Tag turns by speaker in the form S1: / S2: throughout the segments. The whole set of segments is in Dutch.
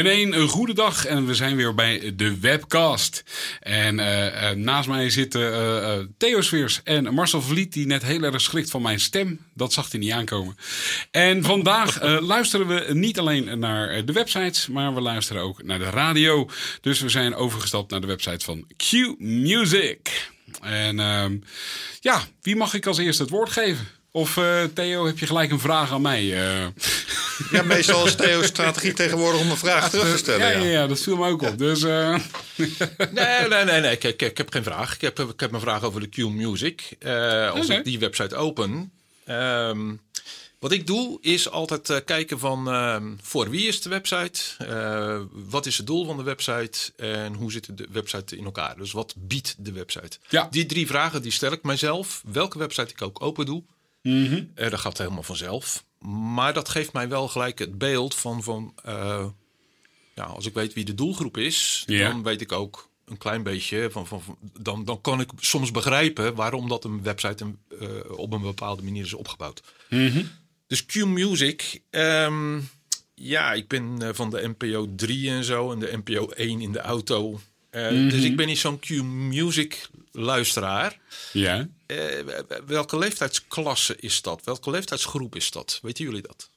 S1: En een, goede dag en we zijn weer bij de webcast. En uh, uh, naast mij zitten uh, Theo Sweers en Marcel Vliet, die net heel erg schrikt van mijn stem. Dat zag hij niet aankomen. En vandaag luisteren we niet alleen naar de websites, maar we luisteren ook naar de radio. Dus we zijn overgestapt naar de website van Q Music. En ehm, ja, wie mag ik als eerste het woord geven? Of uh, Theo, heb je gelijk een vraag aan mij? Uh...
S2: Ja, meestal is Theo's strategie tegenwoordig om een vraag terug te stellen.
S1: Ja, ja, ja dat viel me ook op. Dus, uh...
S3: nee, nee, nee, nee. Ik, ik, ik, heb geen vraag. Ik heb, ik heb een vraag over de Q Music. als okay. ik die website open. Um, wat ik doe is altijd kijken van voor wie is de website? wat is het doel van de website? En hoe zit de website in elkaar? Dus wat biedt de website?
S1: Ja.
S3: Die drie vragen die stel ik mijzelf. Welke website ik ook open doe. Mm -hmm. uh, dat gaat helemaal vanzelf. Maar dat geeft mij wel gelijk het beeld van, van uh, ja, als ik weet wie de doelgroep is, yeah. dan weet ik ook een klein beetje van, van, van, dan, dan kan ik soms begrijpen waarom dat een website een, uh, op een bepaalde manier is opgebouwd.
S1: Mm -hmm.
S3: Dus Q Music, um, ja, ik ben van de NPO 3 en zo en de NPO 1 in de auto. Uh, mm -hmm. Dus ik ben niet zo'n Q Music luisteraar.
S1: Ja.
S3: Uh, welke leeftijdsklasse is dat? Welke leeftijdsgroep is dat? Weten jullie dat?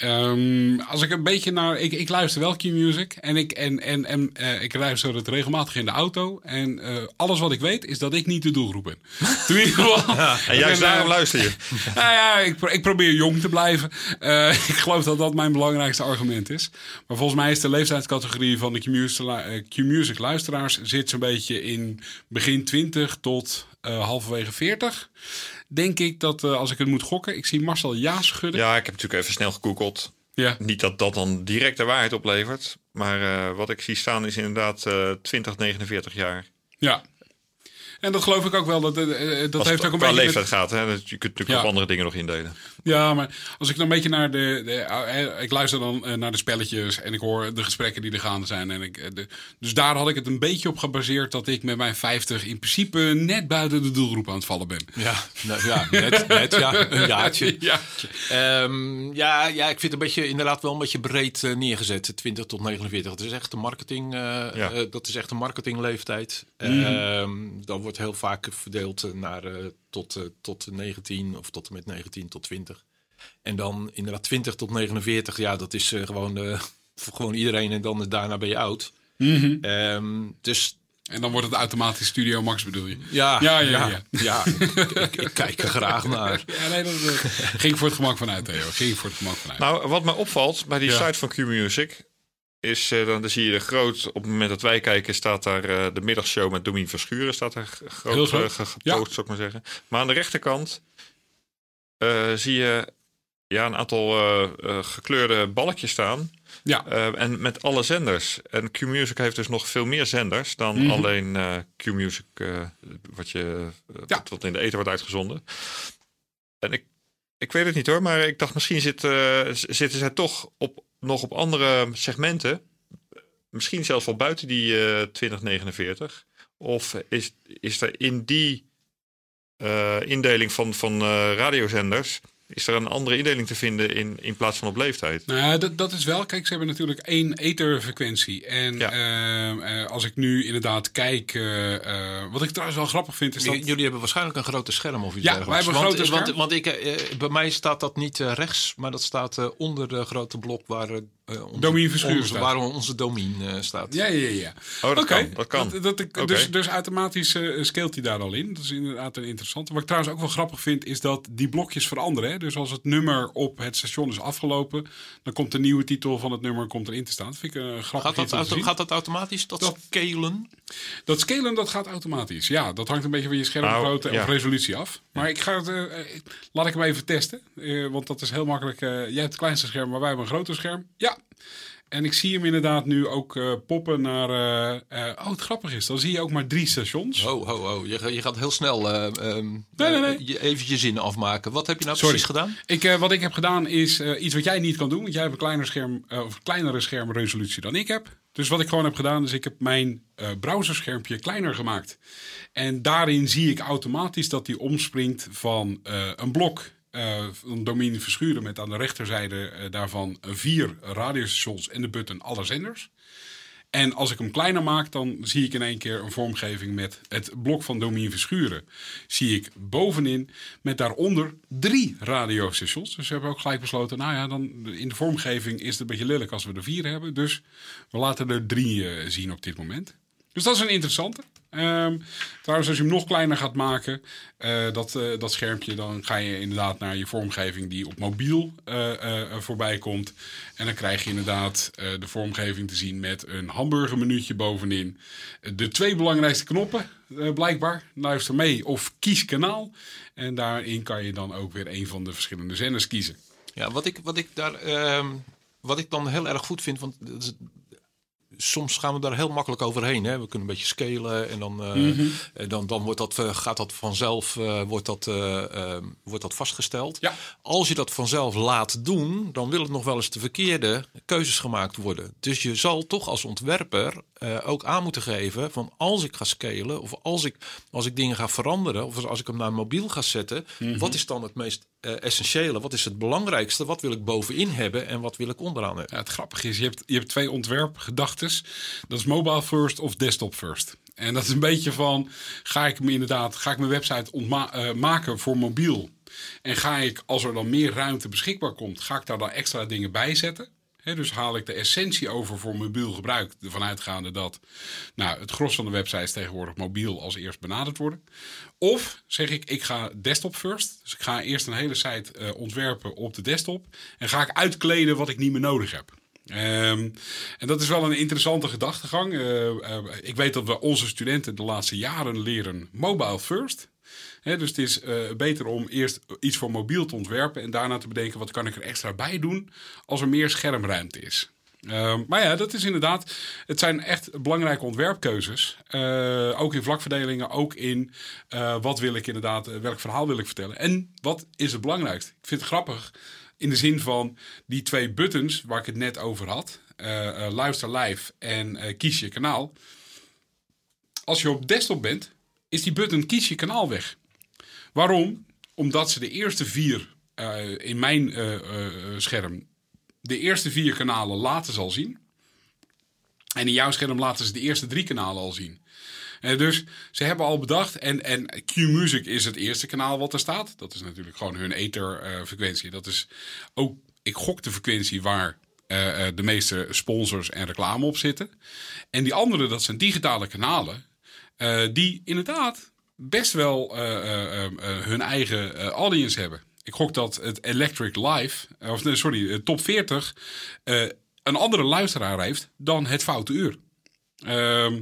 S1: Um, als ik een beetje naar. Ik, ik luister wel Q-music en, ik, en, en, en uh, ik luister het regelmatig in de auto. En uh, alles wat ik weet is dat ik niet de doelgroep ben. Toen in ieder geval.
S2: Ja, en juist daarom luister je.
S1: nou ja, ik, ik probeer jong te blijven. Ik geloof dat dat mijn belangrijkste argument is. Maar volgens mij is de leeftijdscategorie van de Q-music luisteraars zit zo'n beetje in begin 20 tot halverwege 40 denk ik dat uh, als ik het moet gokken, ik zie Marcel ja schudden.
S2: Ja, ik heb natuurlijk even snel gegoogeld.
S1: Ja.
S2: Niet dat dat dan direct de waarheid oplevert, maar uh, wat ik zie staan is inderdaad uh, 20, 49 jaar.
S1: Ja. En dat geloof ik ook wel. Dat, dat
S2: als
S1: heeft ook een
S2: beetje.
S1: leeftijd
S2: met... gaat, hè? Dat je kunt natuurlijk ja. op andere dingen nog indelen.
S1: Ja, maar als ik dan een beetje naar de. de ik luister dan uh, naar de spelletjes en ik hoor de gesprekken die er gaande zijn. En ik, de, dus daar had ik het een beetje op gebaseerd dat ik met mijn 50 in principe net buiten de doelgroep aan het vallen ben.
S3: Ja, nou, ja net, net ja, een jaartje.
S1: ja.
S3: Um, ja, ja, ik vind het een beetje, inderdaad wel een beetje breed uh, neergezet. 20 tot 49. Dat is echt een marketing. Uh, ja. dat is echt een marketingleeftijd. Mm. Um, dan wordt heel vaak verdeeld naar uh, tot, uh, tot 19 of tot en met 19 tot 20. En dan inderdaad 20 tot 49, ja, dat is uh, gewoon, voor gewoon iedereen en dan daarna ben je oud.
S1: Mm -hmm.
S3: um, dus
S1: en dan wordt het automatisch Studio Max, bedoel je?
S3: Ja,
S1: ja, ja.
S3: ja,
S1: ja.
S3: ja ik, ik, ik, kijk er graag naar.
S1: Ja, nee, dat uh, ging voor het gemak vanuit, Theo. Ging voor het gemak vanuit.
S2: Nou, wat me opvalt bij die ja. site van Q-Music is, uh, dan, dan zie je er groot, op het moment dat wij kijken, staat daar uh, de middagshow met Domien Verschuren, staat er groot. Uh, gepost, zou ik maar zeggen. Maar aan de rechterkant zie je ja, een aantal gekleurde balkjes staan.
S1: Ja.
S2: en met alle zenders. En Q-Music heeft dus nog veel meer zenders dan
S1: Mhm.
S2: mm -hmm. alleen Q-Music, wat, je,
S1: Ja.
S2: wat, wat in de eten wordt uitgezonden. En ik, ik weet het niet hoor, maar ik dacht misschien zit, zitten zij toch op nog op andere segmenten, misschien zelfs wel buiten die uh, 2049? Of is, is er in die indeling van, van radiozenders, is er een andere indeling te vinden in, in plaats van op leeftijd?
S1: Nou dat, dat is wel. Kijk, ze hebben natuurlijk één etherfrequentie. En ja. als ik nu inderdaad kijk, uh, wat ik trouwens wel grappig vind, is dat...
S3: Jullie hebben waarschijnlijk een grote scherm of iets
S1: Ja, wij hebben een
S3: want,
S1: grote scherm.
S3: Want, want ik, uh, bij mij staat dat niet uh, rechts, maar dat staat uh, onder de grote blok waar, uh, onze,
S1: Domien Verschuren
S3: onze, waar onze domien uh, staat.
S1: Ja, ja, ja.
S2: Oh, dat
S1: okay.
S2: kan. Dat kan.
S1: Dat, dat, okay. dus, dus automatisch uh, scaleert hij daar al in. Dat is inderdaad een interessante. Wat ik trouwens ook wel grappig vind, is dat die blokjes veranderen. Hè? Dus als het nummer op het station is afgelopen, dan komt de nieuwe titel van het nummer komt erin te staan. Dat vind ik een grappig
S3: gaat dat, auto, gaat dat automatisch, dat, dat scalen?
S1: Dat scalen, dat gaat automatisch. Ja, dat hangt een beetje van je schermgrootte nou, ja. of resolutie af. Maar ik ga het, uh, laat ik hem even testen. Uh, want dat is heel makkelijk. Uh, jij hebt het kleinste scherm, maar wij hebben een groter scherm. Ja. En ik zie hem inderdaad nu ook uh, poppen naar. Uh, uh, oh, het grappig is, dan zie je ook maar drie stations.
S3: Oh, oh, oh. Je, je gaat heel snel um, nee, nee, nee. even je zin afmaken. Wat heb je nou Sorry. precies gedaan?
S1: Ik, wat ik heb gedaan is iets wat jij niet kan doen. Want jij hebt een kleiner scherm, of kleinere schermresolutie dan ik heb. Dus wat ik gewoon heb gedaan, is ik heb mijn browserschermpje kleiner gemaakt. En daarin zie ik automatisch dat die omspringt van een blok uh, een domein verschuren met aan de rechterzijde uh, daarvan vier radiostations en de button alle zenders. En als ik hem kleiner maak, dan zie ik in één keer een vormgeving met het blok van domein verschuren. Zie ik bovenin met daaronder drie radiostations. Dus we hebben ook gelijk besloten, nou ja, dan in de vormgeving is het een beetje lelijk als we er vier hebben. Dus we laten er drie uh, zien op dit moment. Dus dat is een interessante. Um, trouwens, als je hem nog kleiner gaat maken, uh, dat, uh, dat schermpje, dan ga je inderdaad naar je vormgeving die op mobiel uh, voorbij komt. En dan krijg je inderdaad de vormgeving te zien met een hamburgermenuutje bovenin. De twee belangrijkste knoppen, blijkbaar. Luister mee of kies kanaal. En daarin kan je dan ook weer een van de verschillende zenders kiezen.
S3: Ja, wat ik, wat ik daar. Ehm, wat ik dan heel erg goed vind, want soms gaan we daar heel makkelijk overheen. Hè? We kunnen een beetje scalen en dan, uh, mm dan, dan wordt dat, uh, gaat dat vanzelf uh, wordt dat, ehm, wordt dat vastgesteld.
S1: Ja.
S3: Als je dat vanzelf laat doen, dan wil het nog wel eens de verkeerde keuzes gemaakt worden. Dus je zal toch als ontwerper ook aan moeten geven van als ik ga scalen of als ik, als ik dingen ga veranderen of als ik hem naar mobiel ga zetten, mm wat is dan het meest essentiële? Wat is het belangrijkste? Wat wil ik bovenin hebben en wat wil ik onderaan hebben?
S1: Ja, het grappige is, je hebt, je hebt twee ontwerpgedachten dat is mobile first of desktop first. En dat is een beetje van, ga ik me inderdaad, ga ik mijn website uh, maken voor mobiel? En ga ik, als er dan meer ruimte beschikbaar komt, ga ik daar dan extra dingen bij zetten? Dus haal ik de essentie over voor mobiel gebruik, ervan uitgaande dat nou, het gros van de websites tegenwoordig mobiel als eerst benaderd worden. Of zeg ik, ik ga desktop first. Dus ik ga eerst een hele site uh, ontwerpen op de desktop. En ga ik uitkleden wat ik niet meer nodig heb. Um, en dat is wel een interessante gedachtegang. Uh, uh, ik weet dat we onze studenten de laatste jaren leren mobile first. Dus het is uh, beter om eerst iets voor mobiel te ontwerpen en daarna te bedenken wat kan ik er extra bij doen als er meer schermruimte is. Um, maar ja, dat is inderdaad. Het zijn echt belangrijke ontwerpkeuzes. ook in vlakverdelingen, ook in wat wil ik inderdaad, welk verhaal wil ik vertellen. En wat is het belangrijkste? Ik vind het grappig in de zin van die twee buttons waar ik het net over had. Luister live en kies je kanaal. Als je op desktop bent, is die button kies je kanaal weg. Waarom? Omdat ze de eerste vier in mijn scherm, de eerste vier kanalen laten zal zien. En in jouw scherm laten ze de eerste drie kanalen al zien. Uh, dus ze hebben al bedacht, en, en Q-Music is het eerste kanaal wat er staat. Dat is natuurlijk gewoon hun etherfrequentie. Uh, dat is ook, ik gok de frequentie waar uh, de meeste sponsors en reclame op zitten. En die andere, dat zijn digitale kanalen, die inderdaad best wel hun eigen audience hebben. Ik gok dat het Electric Live, of nee, sorry, Top 40, een andere luisteraar heeft dan het Foute Uur. Ehm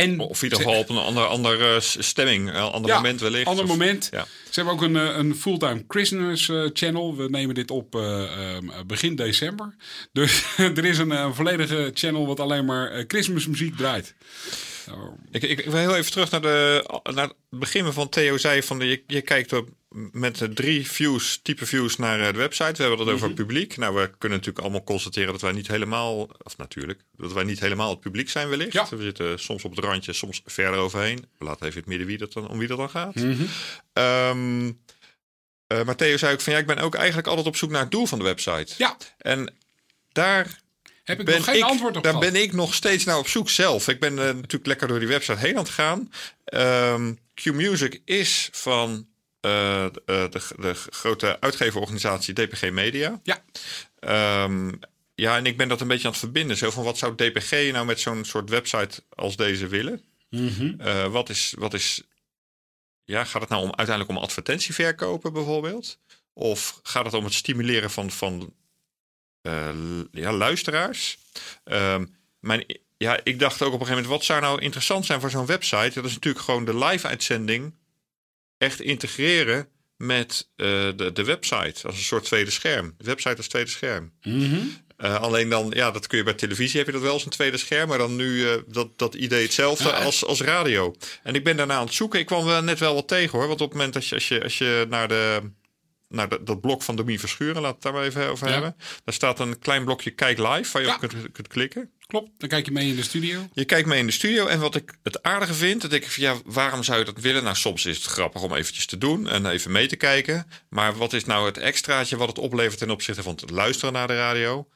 S2: en of in ieder geval op een ander, andere stemming, een ander moment wellicht.
S1: ander moment. Ja. Ze hebben ook een, eh, een fulltime Christmas eh, channel. We nemen dit op uh, begin december. Dus er is een, een, volledige channel wat alleen maar Christmas muziek draait.
S2: Ik, ik, wil heel even terug naar, de, naar het begin van Theo zei van de, je, je kijkt op met drie views, type views naar eh, de website. We hebben het over het mhm. publiek. Nou, we kunnen natuurlijk allemaal constateren dat wij niet helemaal, of natuurlijk, dat wij niet helemaal het publiek zijn wellicht. Ja. We zitten soms op het randje, soms verder overheen. We laten even het midden wie dat dan, om wie dat dan gaat. Mm -hmm. uh, maar Theo zei ook van ja, ik ben ook eigenlijk altijd op zoek naar het doel van de website.
S1: Ja.
S2: En daar
S1: heb ik ben nog geen antwoord op
S2: Daar ben ik nog steeds naar op zoek zelf. Ik ben uh, natuurlijk lekker door die website heen aan het gaan. Um, Q-Music is van uh, de, de, grote uitgeverorganisatie DPG Media.
S1: Ja.
S2: Um, ja, en ik ben dat een beetje aan het verbinden. Zo van wat zou DPG nou met zo'n soort website als deze willen? Mm -hmm. uh, wat, is, wat is. Ja, gaat het nou om, uiteindelijk om advertentieverkopen bijvoorbeeld? Of gaat het om het stimuleren van, van ja, luisteraars? Um, mijn, ja, ik dacht ook op een gegeven moment, wat zou nou interessant zijn voor zo'n website? Dat is natuurlijk gewoon de live-uitzending echt integreren met uh, de, de website als een soort tweede scherm. De website als tweede scherm. Mm alleen dan, ja, dat kun je bij televisie, heb je dat wel als een tweede scherm. Maar dan nu dat, dat idee hetzelfde als, als radio. En ik ben daarna aan het zoeken. Ik kwam wel net wel wat tegen hoor. Want op het moment als je, als je, als je naar de naar dat blok van Domien Verschuren, laat het daar maar even over hebben. Daar staat een klein blokje Kijk Live, waar je op kunt, kunt, klikken.
S1: Klopt, dan kijk je mee in de studio.
S2: Je kijkt mee in de studio en wat ik het aardige vind, dat ik van ja, waarom zou je dat willen? Nou, soms is het grappig om eventjes te doen en even mee te kijken. Maar wat is nou het extraatje wat het oplevert ten opzichte van het luisteren naar de radio?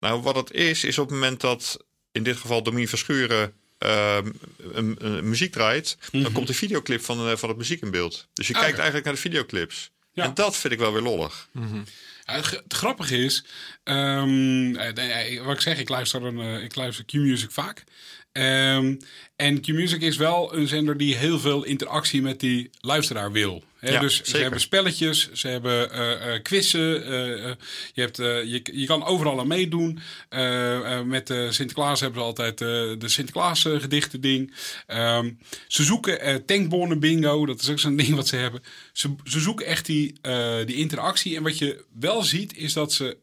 S2: Nou, wat het is, is op het moment dat in dit geval Domien Verschuren ehm, een, muziek draait, dan mhm. komt de videoclip van, uh, van het muziek in beeld. Dus je ah, kijkt eigenlijk naar de videoclips. En dat vind ik wel weer lollig.
S1: Mm het, grappige is, um, wat ik zeg, ik luister, een, eh, ik luister Q-Music vaak. Um, en Q-Music is wel een zender die heel veel interactie met die luisteraar wil. dus ze hebben spelletjes, ze hebben uh, uh, quizzen. Uh, je, hebt, je, je kan overal aan meedoen. met Sinterklaas hebben ze altijd de Sinterklaas gedichten ding. Um, ze zoeken tankbonnen bingo, dat is ook zo'n ding wat ze hebben. Ze, ze zoeken echt die, die interactie. En wat je wel ziet is dat ze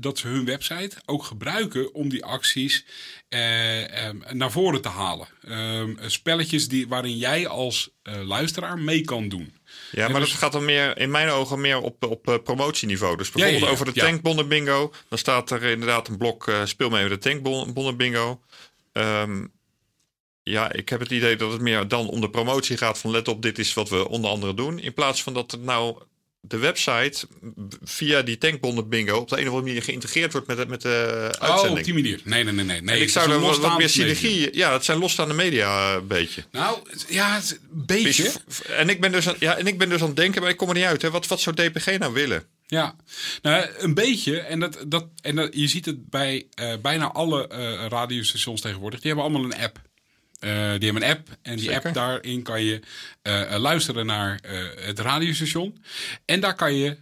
S1: dat ze hun website ook gebruiken om die acties eh, ehm, naar voren te halen. Ehm, spelletjes die, waarin jij als eh, luisteraar mee kan doen.
S2: Ja, maar dus, dat gaat dan meer, in mijn ogen, meer op, op uh, promotieniveau. Dus bijvoorbeeld over de tankbonnen bingo. Dan staat er inderdaad een blok uh, speel mee met de tankbonnen bingo. Um, ja, ik heb het idee dat het meer dan om de promotie gaat van let op, dit is wat we onder andere doen. In plaats van dat het nou de website via die tankbonden bingo op de een of andere manier geïntegreerd wordt met, de, met de uitzending.
S1: Oh, op die manier. Nee, nee, nee. nee. nee
S2: ik zou er wat, wat meer synergie... Ja, het zijn losstaande media een beetje.
S1: Nou, ja, een beetje.
S2: En ik ben dus aan, ja, en ik ben dus aan het denken, maar ik kom er niet uit. Hè. Wat, wat zou DPG nou willen?
S1: Ja, nou, een beetje. En, dat, dat, en dat, je ziet het bij uh, bijna alle uh, radiostations tegenwoordig. Die hebben allemaal een app. Uh, die hebben een app en die app daarin kan je uh, luisteren naar uh, het radiostation. En daar kan je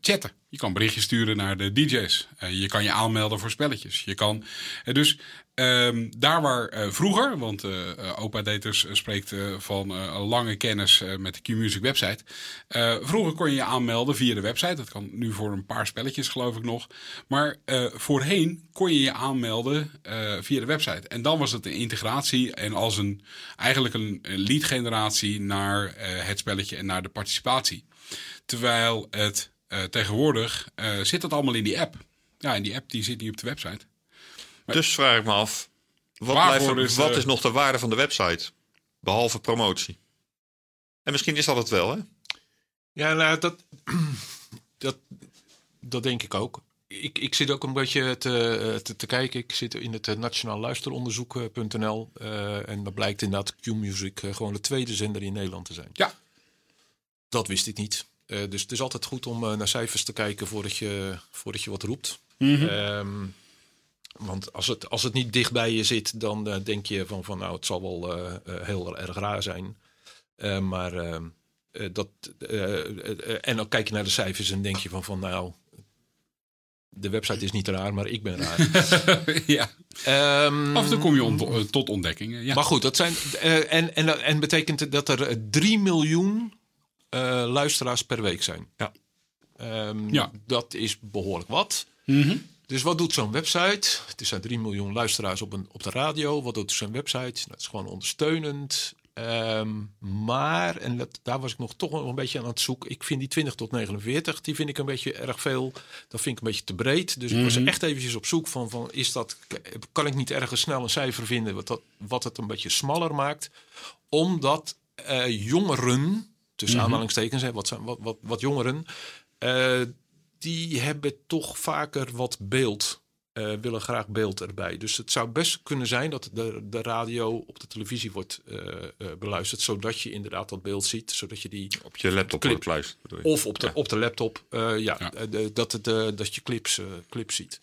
S1: chatten. Je kan berichtjes sturen naar de DJ's. je kan je aanmelden voor spelletjes. Je kan, dus Um, daar waar uh, vroeger, want uh, opa Daters spreekt van lange kennis met de Q-Music website. vroeger kon je je aanmelden via de website. Dat kan nu voor een paar spelletjes geloof ik nog. Maar voorheen kon je je aanmelden via de website. En dan was het een integratie en als een eigenlijk een, een lead generatie naar het spelletje en naar de participatie. Terwijl het tegenwoordig zit dat allemaal in die app. Ja, en die app die zit niet op de website.
S2: Dus vraag ik me af, wat, blijft, wat eh, is nog de waarde van de website? Behalve promotie. En misschien is dat het wel, hè?
S3: Ja, nou, dat, dat, dat denk ik ook. Ik, ik zit ook een beetje te, te, te kijken. Ik zit in het eh, Nationaal Luisteronderzoek.nl. Uh, en dat blijkt inderdaad Q-Music uh, gewoon de tweede zender in Nederland te zijn.
S1: Ja.
S3: Dat wist ik niet. Uh, dus het is altijd goed om naar cijfers te kijken voordat je, voordat je wat roept.
S1: Mm -hmm.
S3: Want als het, als het niet dicht bij je zit, dan uh, denk je van, van nou, het zal wel uh, heel erg raar zijn. Uh, maar dat. en dan kijk je naar de cijfers en denk je van, van nou. De website is niet raar, maar ik ben raar.
S1: ja. Um, Af en toe kom je tot ontdekkingen. Ja.
S3: Maar goed, dat zijn. en, en, en betekent dat er 3 miljoen luisteraars per week zijn.
S1: Ja.
S3: Um, ja. Dat is behoorlijk wat.
S1: Mm
S3: dus wat doet zo'n website? Het zijn 3 miljoen luisteraars op, een, op de radio. Wat doet zo'n website? Dat is gewoon ondersteunend. Ehm, maar, en dat, daar was ik nog toch een beetje aan het zoeken. Ik vind die 20 tot 49, die vind ik een beetje erg veel. Dat vind ik een beetje te breed. Dus ik was mhm. echt eventjes op zoek van, van is dat, kan ik niet ergens snel een cijfer vinden wat, dat, wat het een beetje smaller maakt? Omdat uh, jongeren, tussen mm aanhalingstekens, hè, wat, zijn, wat, wat, wat jongeren, uh, die hebben toch vaker wat beeld. Uh, willen graag beeld erbij. Dus het zou best kunnen zijn dat de, de radio op de televisie wordt uh, uh, beluisterd, zodat je inderdaad dat beeld ziet, zodat je die
S2: op je laptop
S3: clip,
S2: luistert.
S3: Of op de, op de laptop, ja, ja. dat, het, dat je clips, clips ziet.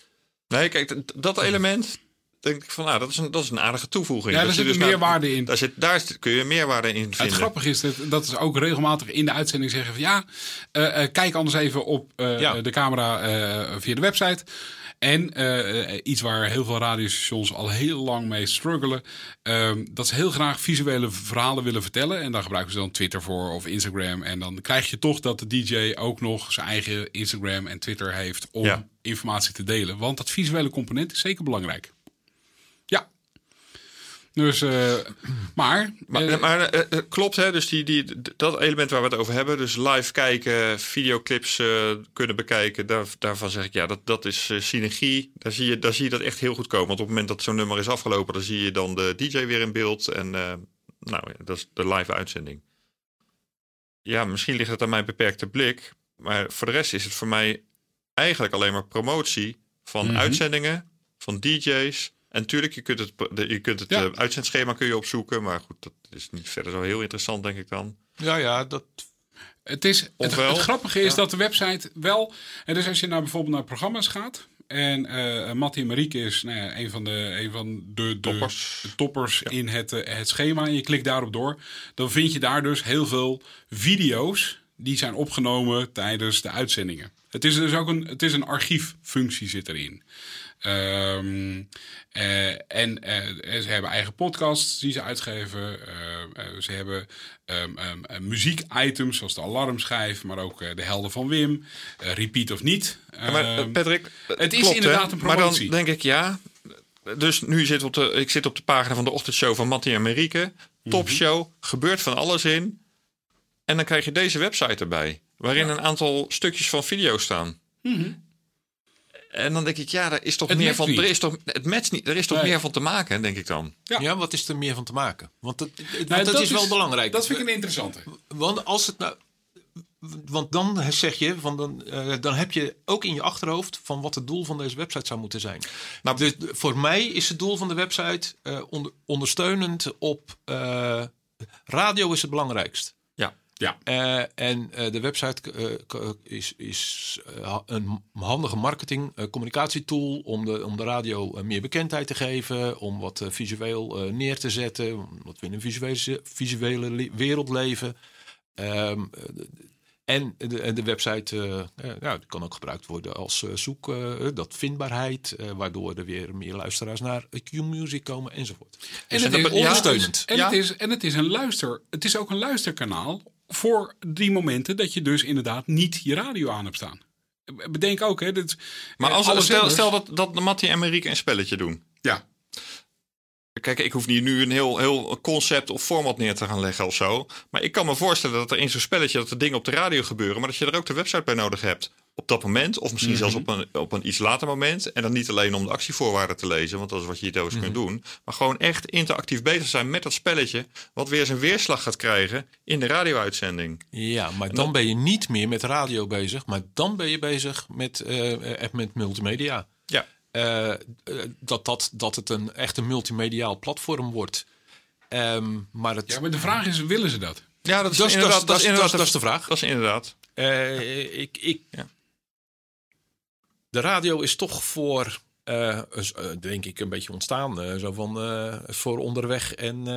S2: Nee, kijk, dat element, denk ik van, nou, dat is een, dat is een aardige toevoeging.
S1: Ja, daar zit dus meerwaarde in.
S2: Daar, zit, daar kun je meerwaarde in vinden.
S1: Het grappige is dat, dat is ook regelmatig in de uitzending zeggen van ja, uh, uh, kijk anders even op uh, ja. de camera via de website. En uh, iets waar heel veel radiostations al heel lang mee struggelen. Um, dat ze heel graag visuele verhalen willen vertellen. En daar gebruiken ze dan Twitter voor of Instagram. En dan krijg je toch dat de DJ ook nog zijn eigen Instagram en Twitter heeft om ja. informatie te delen. Want dat visuele component is zeker belangrijk. Dus, uh, maar...
S2: Maar, uh, maar uh, klopt, hè? Dus die, die, dat element waar we het over hebben, dus live kijken, videoclips kunnen bekijken, daar, daarvan zeg ik ja, dat, dat is synergie. Daar zie, je, daar zie je dat echt heel goed komen. Want op het moment dat zo'n nummer is afgelopen, dan zie je dan de DJ weer in beeld. En nou, dat is de live uitzending. Ja, misschien ligt het aan mijn beperkte blik. Maar voor de rest is het voor mij eigenlijk alleen maar promotie van mm -hmm. uitzendingen, van DJ's en natuurlijk, je kunt het, je kunt het ja. uh, uitzendschema kun je opzoeken. Maar goed, dat is niet verder zo heel interessant, denk ik dan.
S3: Ja, ja, dat...
S1: Het, is, het, het grappige is ja. dat de website wel... En dus als je naar bijvoorbeeld naar programma's gaat... En uh, Mattie en Marieke is nou ja, een van de, een van de, de
S2: toppers,
S1: toppers ja. in het, uh, het schema. En je klikt daarop door. Dan vind je daar dus heel veel video's die zijn opgenomen tijdens de uitzendingen. Het is dus ook een, het is een archieffunctie zit erin. Um, uh, en uh, ze hebben eigen podcasts die ze uitgeven. Uh, ze hebben um, um, muziekitems zoals de alarmschijf, maar ook de helden van Wim. repeat of niet.
S2: Ja, maar Patrick,
S1: het
S2: klopt,
S1: is inderdaad een promotie.
S2: Maar dan denk ik ja. Dus nu zit op de, ik zit op de pagina van de ochtendshow van Mattie en Marieke. Topshow, mm -hmm. gebeurt van alles in. En dan krijg je deze website erbij, waarin ja. een aantal stukjes van video staan.
S1: Mm -hmm.
S2: En dan denk ik, ja, er is toch het meer van. Er is toch, het matcht niet. Er is toch nee. meer van te maken, denk ik dan.
S3: Ja. ja, wat is er meer van te maken? Want dat, want nou, dat, dat is wel belangrijk.
S1: Dat vind ik een interessante.
S3: Want als het nou. Want dan zeg je, van dan, uh, dan heb je ook in je achterhoofd van wat het doel van deze website zou moeten zijn. Nou, dus voor mij is het doel van de website uh, onder, ondersteunend op uh, radio is het belangrijkst.
S1: Ja.
S3: Uh, en uh, de website uh, is, is een handige marketing communicatietool om de, om de radio meer bekendheid te geven, om wat visueel neer te zetten, omdat we in een visuele, visuele wereld leven. Um, en de, de website ja, die kan ook gebruikt worden als zoek, dat vindbaarheid, waardoor er weer meer luisteraars naar Q-Music komen enzovoort.
S1: En dus het is ondersteunend. En, ja. het is, en het is een luister, het is ook een luisterkanaal voor die momenten dat je dus inderdaad niet je radio aan hebt staan. Bedenk ook, hè. Dit,
S2: maar als, stel, stel dat, dat Mattie en Marieke een spelletje doen.
S1: Ja.
S2: Kijk, ik hoef niet nu een heel, heel concept of format neer te gaan leggen of zo. Maar ik kan me voorstellen dat er in zo'n spelletje dat er dingen op de radio gebeuren, maar dat je er ook de website bij nodig hebt op dat moment, of misschien mm -hmm. zelfs op een, op een iets later moment. En dan niet alleen om de actievoorwaarden te lezen, want dat is wat je hier mm -hmm. kunt doen. Maar gewoon echt interactief bezig zijn met dat spelletje, wat weer zijn weerslag gaat krijgen in de radio-uitzending.
S3: Ja, maar dan, dan, ben je niet meer met radio bezig, maar dan ben je bezig met, uh, met multimedia.
S2: Ja.
S3: Uh, dat, dat, dat het een echt een multimediaal platform wordt. Um, maar het...
S1: Ja, maar de vraag is, willen ze dat?
S2: Ja, dat is,
S3: dat is,
S2: inderdaad,
S3: dat is,
S2: inderdaad,
S3: dat is de vraag.
S2: Dat is inderdaad.
S3: Uh, ik, ik, ja. De radio is toch voor, uh, denk ik, een beetje ontstaan. Uh, zo van voor onderweg en,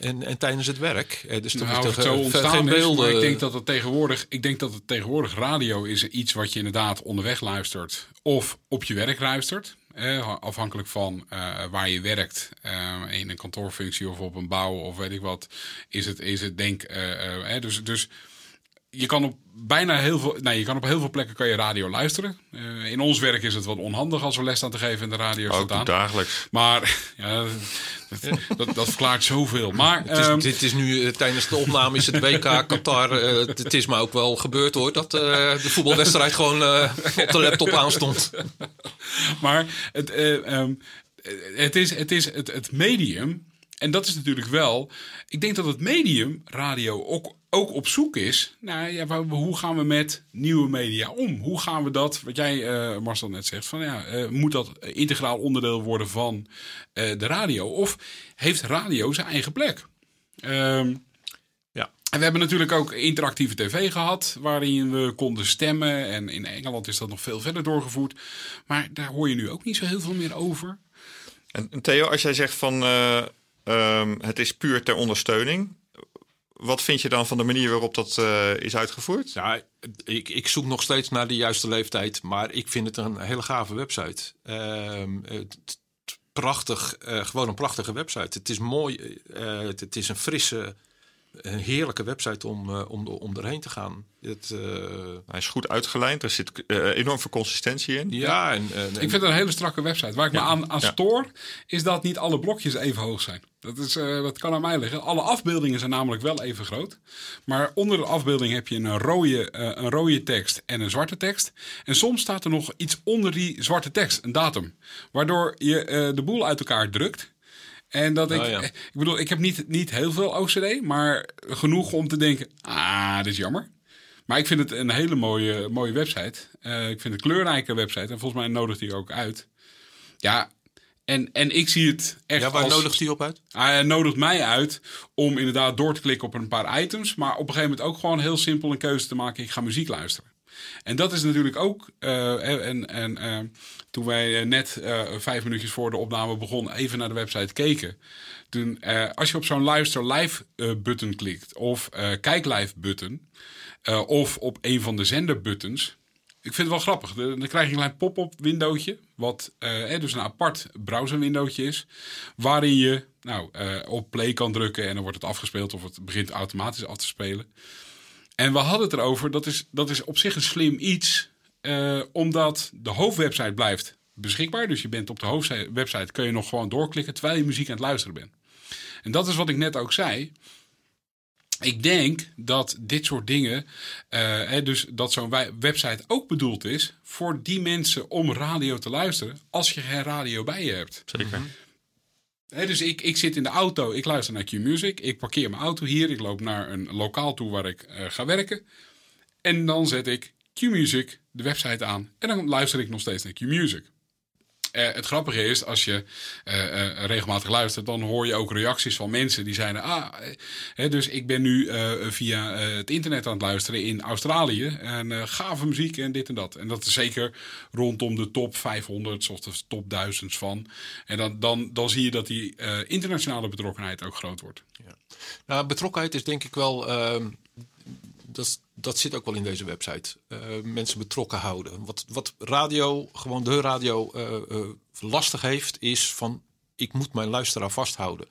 S3: en, en tijdens het werk. dus
S1: toch nou, is zo ontstaan beelden. Is, ik denk dat het tegenwoordig, ik denk dat het tegenwoordig radio is iets wat je inderdaad onderweg luistert of op je werk luistert. Eh, afhankelijk van uh, waar je werkt, uh, in een kantoorfunctie of op een bouw of weet ik wat, is het, is het denk. dus, dus je kan op bijna heel veel, nee, je kan op heel veel plekken kan je radio luisteren. Uh, in ons werk is het wat onhandig als we les staan te geven in de radio.
S2: Ook aan. dagelijks.
S1: Maar ja, dat, dat, dat, verklaart zoveel. Maar
S3: het is, um, dit is nu uh, tijdens de opname is het WK Qatar. Uh, het is maar ook wel gebeurd hoor dat de voetbalwedstrijd gewoon op de laptop aanstond.
S1: maar het, um, het is, het, is het, het medium. En dat is natuurlijk wel. Ik denk dat het medium radio ook ook op zoek is naar ja, hoe gaan we met nieuwe media om? Hoe gaan we dat, wat jij uh, Marcel net zegt, van ja, uh, moet dat integraal onderdeel worden van uh, de radio? Of heeft radio zijn eigen plek? Um,
S3: ja.
S1: En we hebben natuurlijk ook interactieve tv gehad, waarin we konden stemmen. En in Engeland is dat nog veel verder doorgevoerd. Maar daar hoor je nu ook niet zo heel veel meer over.
S2: En Theo, als jij zegt van um, het is puur ter ondersteuning wat vind je dan van de manier waarop dat uh, is uitgevoerd?
S3: Ja, ik, ik zoek nog steeds naar de juiste leeftijd, maar ik vind het een hele gave website. Het, prachtig, uh, gewoon een prachtige website. Het is mooi, het, het is een frisse een heerlijke website om, uh, om, om erheen te gaan. Het, uh...
S2: Hij is goed uitgelijnd, er zit uh, enorm veel consistentie in.
S1: Ja, en, en, ik vind het een hele strakke website. Waar ik ja. me aan, aan ja. stoor, is dat niet alle blokjes even hoog zijn. Dat, is, dat kan aan mij liggen. Alle afbeeldingen zijn namelijk wel even groot. Maar onder de afbeelding heb je een rode, een rode tekst en een zwarte tekst. En soms staat er nog iets onder die zwarte tekst, een datum. Waardoor je de boel uit elkaar drukt. En dat ik, oh, ja. ik bedoel, ik heb niet, niet heel veel OCD, maar genoeg om te denken, ah, dat is jammer. Maar ik vind het een hele mooie, mooie website. Ik vind het een kleurrijke website en volgens mij nodigt hij ook uit. Ja, en, en ik zie het echt.
S3: Ja, waar
S1: als,
S3: nodigt hij op uit?
S1: Hij nodigt mij uit om inderdaad door te klikken op een paar items. Maar op een gegeven moment ook gewoon heel simpel een keuze te maken. Ik ga muziek luisteren. En dat is natuurlijk ook. Uh, en, en uh, toen wij eh, net uh, vijf minuutjes voor de opname begonnen, even naar de website keken. Toen, als je op zo'n luister live button klikt, of kijk live button, of op een van de zender buttons. Ik vind het wel grappig. Dan krijg je een klein pop-up windowtje. Wat dus een apart browser windowtje is. Waarin je nou, op play kan drukken en dan wordt het afgespeeld of het begint automatisch af te spelen. En we hadden het erover, dat is, dat is op zich een slim iets. Uh, omdat de hoofdwebsite blijft beschikbaar. Dus je bent op de hoofdwebsite, kun je nog gewoon doorklikken terwijl je muziek aan het luisteren bent. En dat is wat ik net ook zei. Ik denk dat dit soort dingen, uh, hè, dus dat zo'n website ook bedoeld is voor die mensen om radio te luisteren als je geen radio bij je hebt.
S2: Zeker.
S1: He, dus ik, ik zit in de auto, ik luister naar Q-Music, ik parkeer mijn auto hier, ik loop naar een lokaal toe waar ik uh, ga werken. En dan zet ik Q-Music, de website aan. En dan luister ik nog steeds naar Q-Music. Uh, het grappige is, als je uh, uh, regelmatig luistert, dan hoor je ook reacties van mensen die zeiden: Ah, hè, dus ik ben nu via het internet aan het luisteren in Australië. En gave muziek en dit en dat. En dat is zeker rondom de top 500 of de top 1000 van. En dan, dan, dan zie je dat die internationale betrokkenheid ook groot wordt.
S3: Ja. Nou, betrokkenheid is denk ik wel. Ehm, dat, dat zit ook wel in deze website. Uh, mensen betrokken houden. Wat, wat radio, gewoon de radio, uh, uh, lastig heeft, is van ik moet mijn luisteraar vasthouden.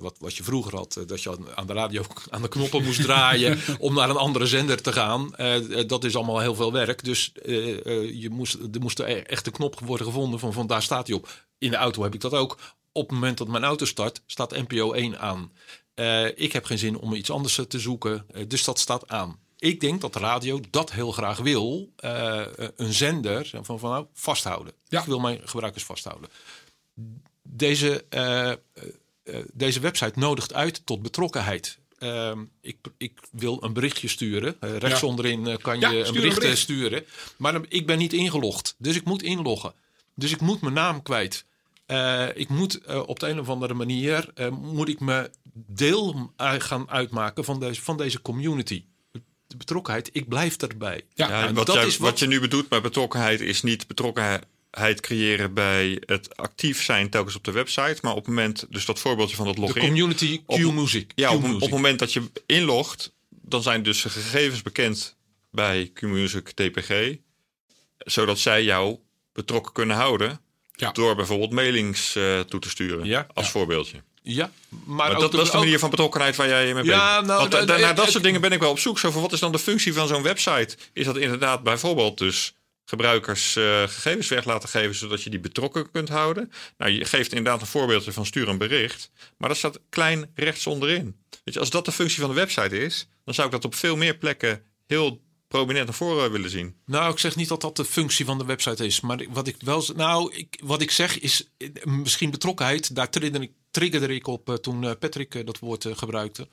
S3: wat, wat je vroeger had, dat je aan de radio aan de knoppen moest draaien om naar een andere zender te gaan. dat is allemaal heel veel werk. Dus je moest, er moest er echt een knop worden gevonden van, van daar staat hij op. In de auto heb ik dat ook. Op het moment dat mijn auto start, staat NPO 1 aan. Uh, ik heb geen zin om iets anders te zoeken, uh, dus dat staat aan. Ik denk dat de radio dat heel graag wil, uh, een zender van, van nou, vasthouden. Ja. Ik wil mijn gebruikers vasthouden. Deze, deze website nodigt uit tot betrokkenheid. Ehm, ik, ik, wil een berichtje sturen. rechts ja. onderin kan je ja, een bericht, een bericht, sturen. Maar ik ben niet ingelogd, dus ik moet inloggen. Dus ik moet mijn naam kwijt. Uh, ik moet uh, op de een of andere manier uh, moet ik me deel gaan uitmaken van deze, van deze community. De betrokkenheid, ik blijf erbij.
S2: Ja, ja wat, dat jij, is wat... wat je nu bedoelt met betrokkenheid is niet betrokkenheid creëren bij het actief zijn telkens op de website. Maar op het moment, dus dat voorbeeldje van dat login.
S3: De community Q-music.
S2: Ja, op, op, het moment dat je inlogt, dan zijn dus de gegevens bekend bij Q-music DPG. Zodat zij jou betrokken kunnen houden. Ja. Door bijvoorbeeld mailings uh, toe te sturen. Ja. Als ja. voorbeeldje.
S3: Ja,
S2: maar, maar dat, dat, is de manier van betrokkenheid waar jij mee ja, bent. Nou, Want, uh, naar dat soort dingen ben ik wel op zoek. Zo van, wat is dan de functie van zo'n website? Is dat inderdaad bijvoorbeeld dus gebruikers uh, gegevens weg laten geven... zodat je die betrokken kunt houden? Nou, je geeft inderdaad een voorbeeldje van stuur een bericht. Maar dat staat klein rechts onderin. Weet je, als dat de functie van de website is... dan zou ik dat op veel meer plekken heel prominent naar voren willen zien.
S3: Nou, ik zeg niet dat dat de functie van de website is. Maar wat ik wel. Nou, ik, wat ik zeg is misschien betrokkenheid. Daar triggerde ik, triggerde ik op uh, toen uh, Patrick uh, dat woord gebruikte.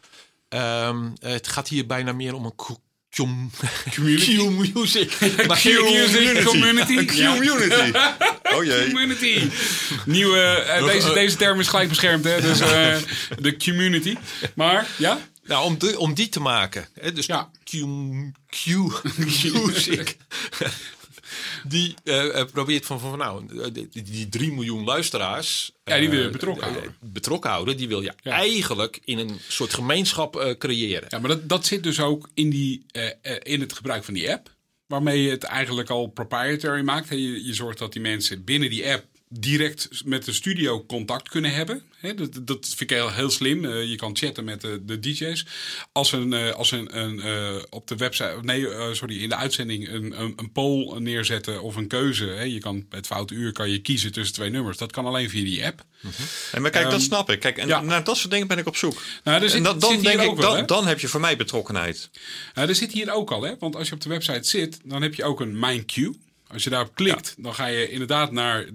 S3: Um, het gaat hier bijna meer om een
S1: community.
S3: Q-music.
S1: Q-music community.
S2: Q-community. Oh jee.
S1: Community. Nieuwe, deze, deze term is gelijk beschermd, hè? Dus de community. Maar, ja?
S3: Nou, om, de, om die te maken. Hè? Dus ja. Q, Q, music. Die uh, probeert van, van nou, die, die 3 miljoen luisteraars.
S1: Ja, die wil je betrokken houden.
S3: Betrokken houden, die wil je eigenlijk in een soort gemeenschap creëren.
S1: Ja, maar dat, dat zit dus ook in, die, in het gebruik van die app. Waarmee je het eigenlijk al proprietary maakt. Je, je zorgt dat die mensen binnen die app direct met de studio contact kunnen hebben. dat, dat vind ik heel, heel slim. Eh, je kan chatten met de, de DJ's. Als een, uh, als een, een uh, op de website, nee, sorry, in de uitzending een, een, een poll neerzetten of een keuze. je kan het foute uur kan je kiezen tussen twee nummers. Dat kan alleen via die app.
S2: Mm en maar kijk, dat ehm, snap ik. Kijk, en naar dat soort dingen ben ik op zoek. Nou, zit, en dan, dan denk ik, dan, dan, heb je voor mij betrokkenheid.
S1: Nou, er zit hier ook al, hè? Want als je op de website zit, dan heb je ook een Mind Queue. Als je daarop klikt, dan ga je inderdaad naar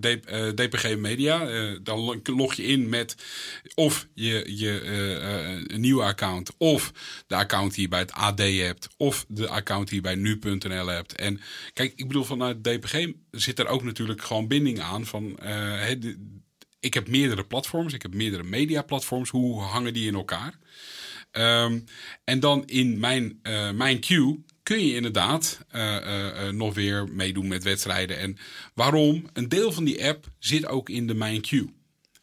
S1: DPG eh, Media. Uh, dan log je in met of je, je uh, een nieuwe account, of de account die je bij het AD hebt, of de account die je bij nu.nl hebt. En kijk, ik bedoel, vanuit DPG zit er ook natuurlijk gewoon binding aan van. ik heb meerdere platforms, ik heb meerdere mediaplatforms. Hoe hangen die in elkaar? Um, en dan in mijn, mijn queue kun je inderdaad uh, uh, nog weer meedoen met wedstrijden. En waarom? Een deel van die app zit ook in de Mijn Queue.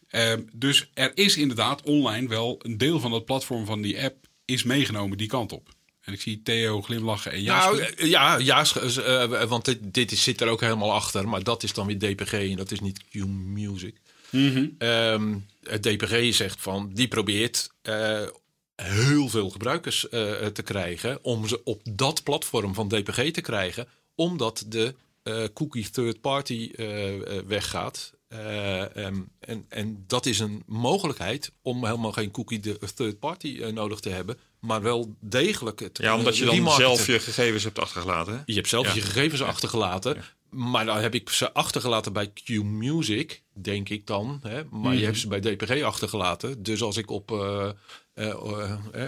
S1: Ehm, dus er is inderdaad online wel een deel van het platform van die app is meegenomen die kant op. En ik zie Theo glimlachen en
S3: Jasper. Nou, ja, Jasper, want dit, dit zit er ook helemaal achter. Maar dat is dan weer DPG en dat is niet Q-Music. Mm -hmm. DPG zegt van, die probeert heel veel gebruikers uh, te krijgen. Om ze op dat platform van DPG te krijgen. Omdat de uh, cookie third party weggaat. Um, en, en dat is een mogelijkheid om helemaal geen cookie de third party nodig te hebben. Maar wel degelijk het.
S2: Ja, omdat je dan zelf je gegevens hebt achtergelaten. Hè?
S3: Je hebt zelf je gegevens achtergelaten. Maar dan heb ik ze achtergelaten bij Q Music, denk ik dan. Hè? Maar je mhm. hebt ze bij DPG achtergelaten. Dus als ik op uh,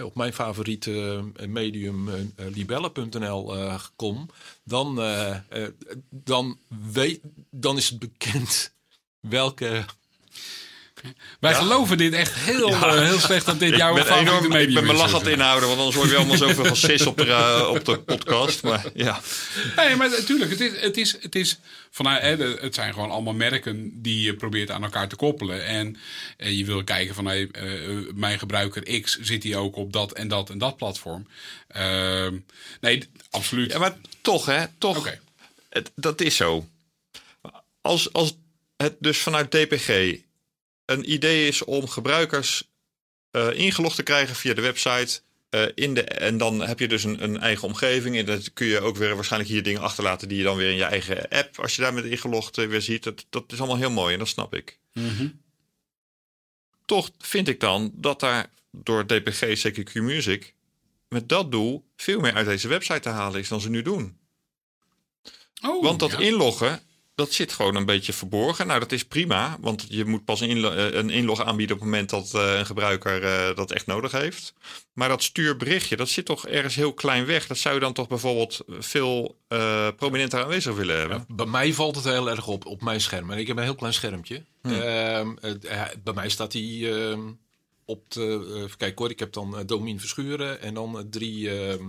S3: op mijn favoriete medium libelle.nl kom, dan, dan, weet, dan is het bekend welke
S1: wij geloven dit echt heel, uh, heel slecht dat dit jouw favoriete medium is.
S2: Ik ben mijn lach aan het inhouden, want anders hoor je allemaal zoveel cis op de, uh, op de podcast. Maar ja.
S1: Nee, maar natuurlijk, het is, het is, het is vanuit, hè, het zijn gewoon allemaal merken die je probeert aan elkaar te koppelen. En uh, je wil kijken van, hey, mijn gebruiker X zit hij ook op dat en dat en dat platform. Ehm, nee, absoluut.
S2: Ja, maar toch, hè, toch. Okay. Het, dat is zo. Als, als het dus vanuit DPG een idee is om gebruikers uh, ingelogd te krijgen via de website. Uh, in de, en dan heb je dus een, een, eigen omgeving. En dat kun je ook weer waarschijnlijk hier dingen achterlaten die je dan weer in je eigen app, als je daarmee ingelogd uh, weer ziet. Dat, dat is allemaal heel mooi en dat snap ik. Mm -hmm. Toch vind ik dan dat daar door DPG, CQQ Music, met dat doel veel meer uit deze website te halen is dan ze nu doen. Oh, Want dat inloggen dat zit gewoon een beetje verborgen. Nou, dat is prima, want je moet pas een, eh, een inlog aanbieden op het moment dat uh, een gebruiker uh, dat echt nodig heeft. Maar dat stuurberichtje, dat zit toch ergens heel klein weg. Dat zou je dan toch bijvoorbeeld veel uh, prominenter aanwezig willen hebben?
S3: bij mij valt het heel erg op, op mijn scherm. En ik heb een heel klein schermpje. Hmm. Ehm, bij mij staat die ehm, op de... kijk hoor, ik heb dan Domien Verschuren en dan drie ehm,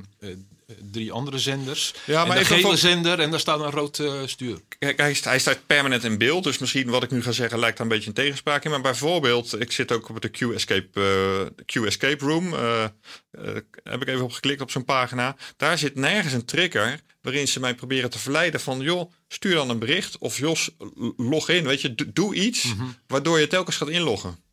S3: drie andere zenders. Ja, maar en een gele zender en daar staat een rood stuur.
S2: Kijk, hij, hij, staat permanent in beeld. Dus misschien wat ik nu ga zeggen lijkt daar een beetje een tegenspraak in. Maar bijvoorbeeld, ik zit ook op de Q-Escape, Q-Escape Room. Heb ik even op geklikt op zo'n pagina. Daar zit nergens een trigger waarin ze mij proberen te verleiden van... joh, stuur dan een bericht of Jos, log in. Weet je, doe iets mhm. waardoor je telkens gaat inloggen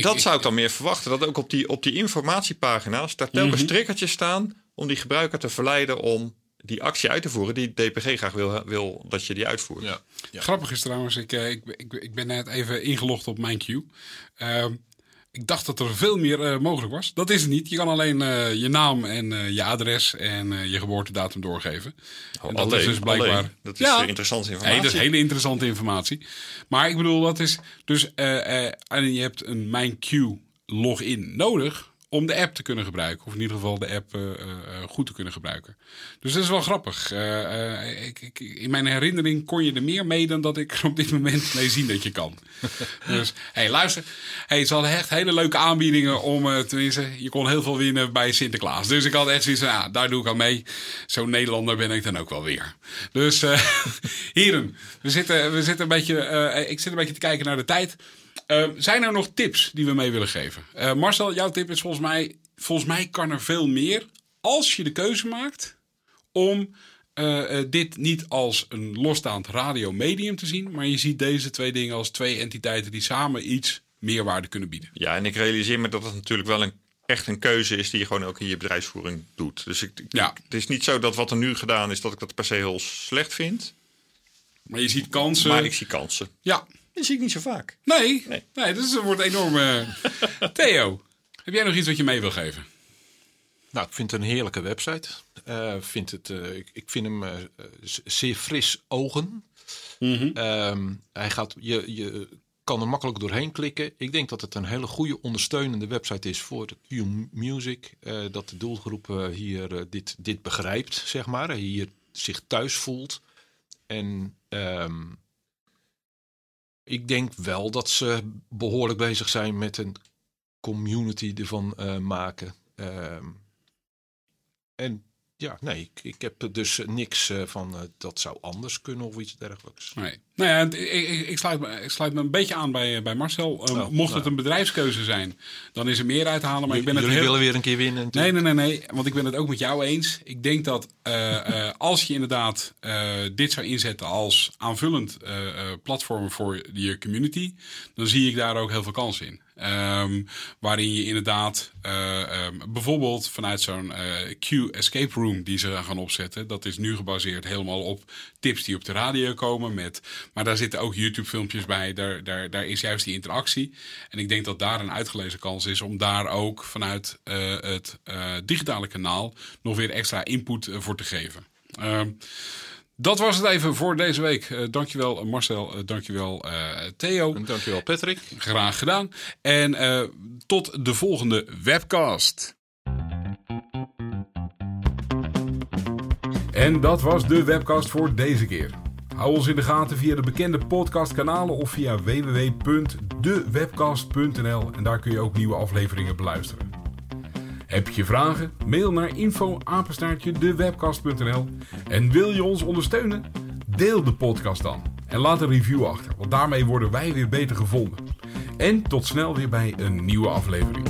S2: dat zou ik dan meer verwachten. Dat ook op die, op die informatiepagina's daar telkens mm staan om die gebruiker te verleiden om die actie uit te voeren die DPG graag wil, wil dat je die uitvoert. Ja.
S1: Grappig is trouwens, ik, eh, ik, ik, ik ben net even ingelogd op mijn queue. Ehm, ik dacht dat er veel meer uh, mogelijk was. Dat is het niet. Je kan alleen uh, je naam en uh, je adres en je geboortedatum doorgeven.
S2: Oh, en dat alleen, is dus blijkbaar. Alleen. Dat is ja, interessante informatie.
S1: Dat is hele interessante informatie. Maar ik bedoel, dat is dus. en je hebt een MijnQ login nodig om de app te kunnen gebruiken. Of in ieder geval de app uh, uh, goed te kunnen gebruiken. Dus dat is wel grappig. Uh, ik, ik, in mijn herinnering kon je er meer mee dan dat ik er op dit moment mee zie dat je kan. dus hey, luister. Hey, ze hadden echt hele leuke aanbiedingen om, tenminste, je kon heel veel winnen bij Sinterklaas. Dus ik had echt zoiets van, ja, daar doe ik aan mee. Zo'n Nederlander ben ik dan ook wel weer. Dus heren, we zitten, we zitten een beetje, ik zit een beetje te kijken naar de tijd. Uh, zijn er nog tips die we mee willen geven? Uh, Marcel, jouw tip is volgens mij, volgens mij kan er veel meer als je de keuze maakt om uh, dit niet als een losstaand radiomedium te zien, maar je ziet deze twee dingen als twee entiteiten die samen iets meerwaarde kunnen bieden.
S2: Ja, en ik realiseer me dat het natuurlijk wel een, echt een keuze is die je gewoon ook in je bedrijfsvoering doet. Dus ik, ja. het is niet zo dat wat er nu gedaan is, dat ik dat per se heel slecht vind.
S1: Maar je ziet kansen.
S2: Maar ik zie kansen.
S1: Ja,
S2: dat zie ik niet zo vaak.
S1: Nee, nee. nee dus het wordt enorm. Theo, heb jij nog iets wat je mee wil geven?
S3: Nou, ik vind het een heerlijke website. Uh, vind het, uh, ik, ik, vind hem uh, zeer fris ogen. Mm -hmm. um, hij gaat, je, je kan er makkelijk doorheen klikken. Ik denk dat het een hele goede ondersteunende website is voor de Q-Music. dat de doelgroep hier dit, dit begrijpt, zeg maar. Hier zich thuis voelt. En um, ik denk wel dat ze behoorlijk bezig zijn met een community ervan uh, maken. Uh, en ja, nee, ik, ik heb dus niks uh, van uh, dat zou anders kunnen of iets dergelijks.
S1: Nee. Nou ja, ik, ik, sluit me, ik sluit me een beetje aan bij, bij Marcel. Uh, oh, mocht nou. het een bedrijfskeuze zijn, dan is er meer uit te halen. Maar
S3: J
S1: ik ben het
S3: heel... willen weer een keer winnen.
S1: Nee, nee, nee, nee. Want ik ben het ook met jou eens. Ik denk dat als je inderdaad dit zou inzetten als aanvullend platform voor je community, dan zie ik daar ook heel veel kans in. Um, waarin je inderdaad uh, um, bijvoorbeeld vanuit zo'n uh, Q Escape Room die ze gaan opzetten. Dat is nu gebaseerd helemaal op tips die op de radio komen. Met, maar daar zitten ook YouTube filmpjes bij. Daar, daar, daar is juist die interactie. En ik denk dat daar een uitgelezen kans is om daar ook vanuit uh, het digitale kanaal nog weer extra input voor te geven. Dat was het even voor deze week. Uh, dankjewel Marcel, uh, dankjewel uh, Theo.
S3: En dankjewel Patrick.
S1: Graag gedaan. En tot de volgende webcast. En dat was de webcast voor deze keer. Hou ons in de gaten via de bekende podcastkanalen of via www.dewebcast.nl en daar kun je ook nieuwe afleveringen beluisteren. Heb je vragen? Mail naar info dewebcast.nl En wil je ons ondersteunen? Deel de podcast dan. En laat een review achter, want daarmee worden wij weer beter gevonden. En tot snel weer bij een nieuwe aflevering.